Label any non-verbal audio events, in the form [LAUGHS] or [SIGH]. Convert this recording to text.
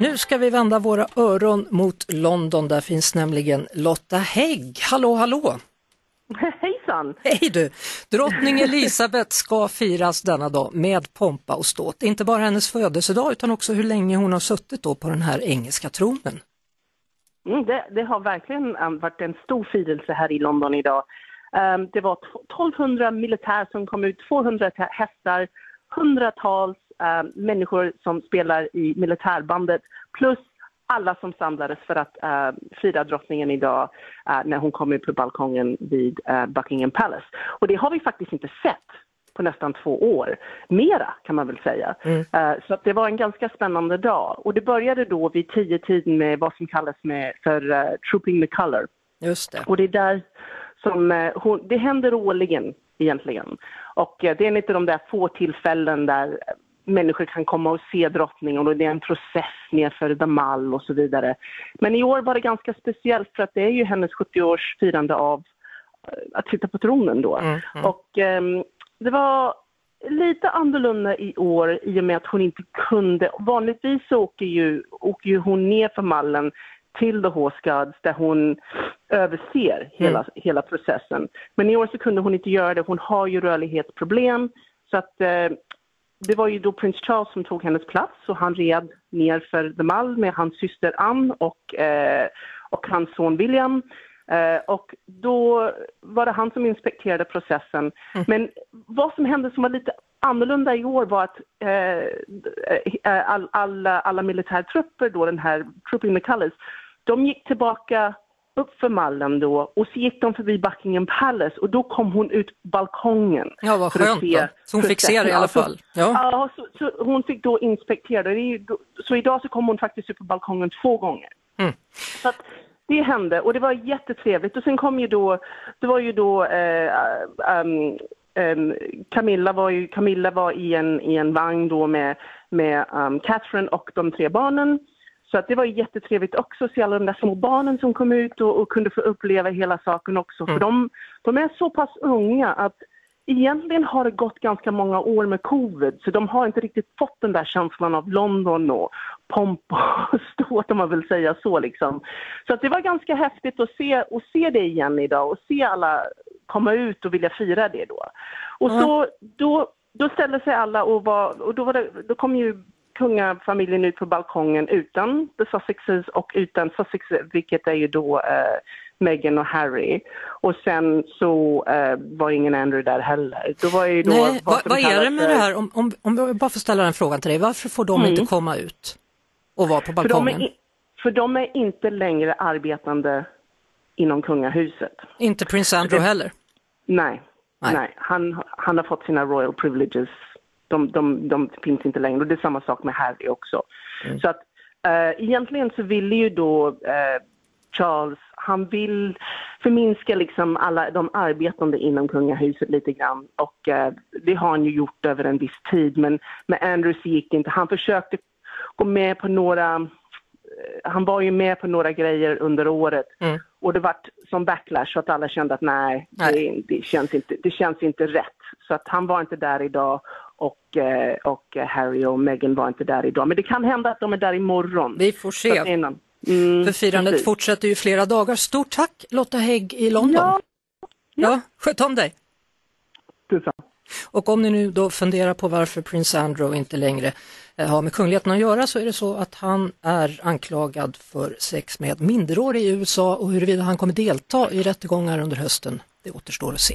Nu ska vi vända våra öron mot London, där finns nämligen Lotta Hägg. Hallå, hallå! [LAUGHS] Hejsan! Hej du! Drottning Elisabeth ska firas denna dag med pompa och ståt. Inte bara hennes födelsedag utan också hur länge hon har suttit då på den här engelska tronen. Mm, det, det har verkligen um, varit en stor firelse här i London idag. Um, det var 1200 militär som kom ut, 200 hästar, hundratals uh, människor som spelar i militärbandet plus alla som samlades för att uh, fira drottningen idag uh, när hon kom ut på balkongen vid uh, Buckingham Palace. Och det har vi faktiskt inte sett på nästan två år. Mera kan man väl säga. Mm. Uh, så det var en ganska spännande dag. Och det började då vid tio tiden med vad som kallas med för uh, Trooping the Colour. Just det. Och det är där som uh, hon, det händer årligen egentligen. Och det är en av de där få tillfällen där människor kan komma och se drottningen och det är en process nerför Mall och så vidare. Men i år var det ganska speciellt för att det är ju hennes 70-årsfirande av att sitta på tronen då. Mm, mm. Och um, det var lite annorlunda i år i och med att hon inte kunde. Vanligtvis så åker ju, åker ju hon ner för mallen till The Horse Guards där hon överser hela, mm. hela processen. Men i år så kunde hon inte göra det. Hon har ju rörlighetsproblem. Så att eh, det var ju då prins Charles som tog hennes plats och han red ner för The Mall med hans syster Anne och, eh, och hans son William. Uh, och då var det han som inspekterade processen. Mm. Men vad som hände som var lite annorlunda i år var att uh, all, alla, alla militärtrupper, då, den här Trooping Colors, de gick tillbaka upp för mallen då och så gick de förbi Buckingham Palace och då kom hon ut på balkongen. Ja, vad skönt då. Så hon fick se det i alla fall. Ja, ja så, så, hon fick då inspektera det. Så idag så kom hon faktiskt ut på balkongen två gånger. Mm. Så att, det hände och det var jättetrevligt och sen kom ju då, det var ju då eh, um, um, Camilla var ju, Camilla var i en, i en vagn då med, med um, Catherine och de tre barnen. Så att det var jättetrevligt också att se alla de där små barnen som kom ut och, och kunde få uppleva hela saken också. Mm. För de, de är så pass unga att egentligen har det gått ganska många år med covid så de har inte riktigt fått den där känslan av London och pomp och [LAUGHS] ståt om man vill säga så liksom. Så att det var ganska häftigt att se, att se det igen idag och se alla komma ut och vilja fira det då. Och så, då, då ställde sig alla och, var, och då, var det, då kom ju kungafamiljen ut på balkongen utan the Sussexes och utan Sussex, vilket är ju då eh, Meghan och Harry. Och sen så uh, var ingen Andrew där heller. Då var ju då, Nej, vad, vad är det med det här, om, om, om jag bara får ställa den frågan till dig, varför får de mm. inte komma ut och vara på balkongen? För de, är, för de är inte längre arbetande inom kungahuset. Inte prins Andrew det, heller? Nej, nej. nej. Han, han har fått sina royal privileges. De, de, de finns inte längre och det är samma sak med Harry också. Mm. Så att uh, egentligen så ville ju då uh, Charles, han vill förminska liksom alla de arbetande inom kungahuset lite grann och eh, det har han ju gjort över en viss tid men med Andrews gick det inte. Han försökte gå med på några, eh, han var ju med på några grejer under året mm. och det vart som backlash så att alla kände att nej, nej. Det, det, känns inte, det känns inte rätt. Så att han var inte där idag och, eh, och Harry och Meghan var inte där idag. Men det kan hända att de är där imorgon. Vi får se. Mm, För firandet precis. fortsätter ju flera dagar. Stort tack Lotta Hägg i London. Ja, ja. ja sköt om dig. Detsamma. Och om ni nu då funderar på varför prins Andrew inte längre eh, har med kungligheten att göra så är det så att han är anklagad för sex med minderårig i USA och huruvida han kommer delta i rättegångar under hösten, det återstår att se.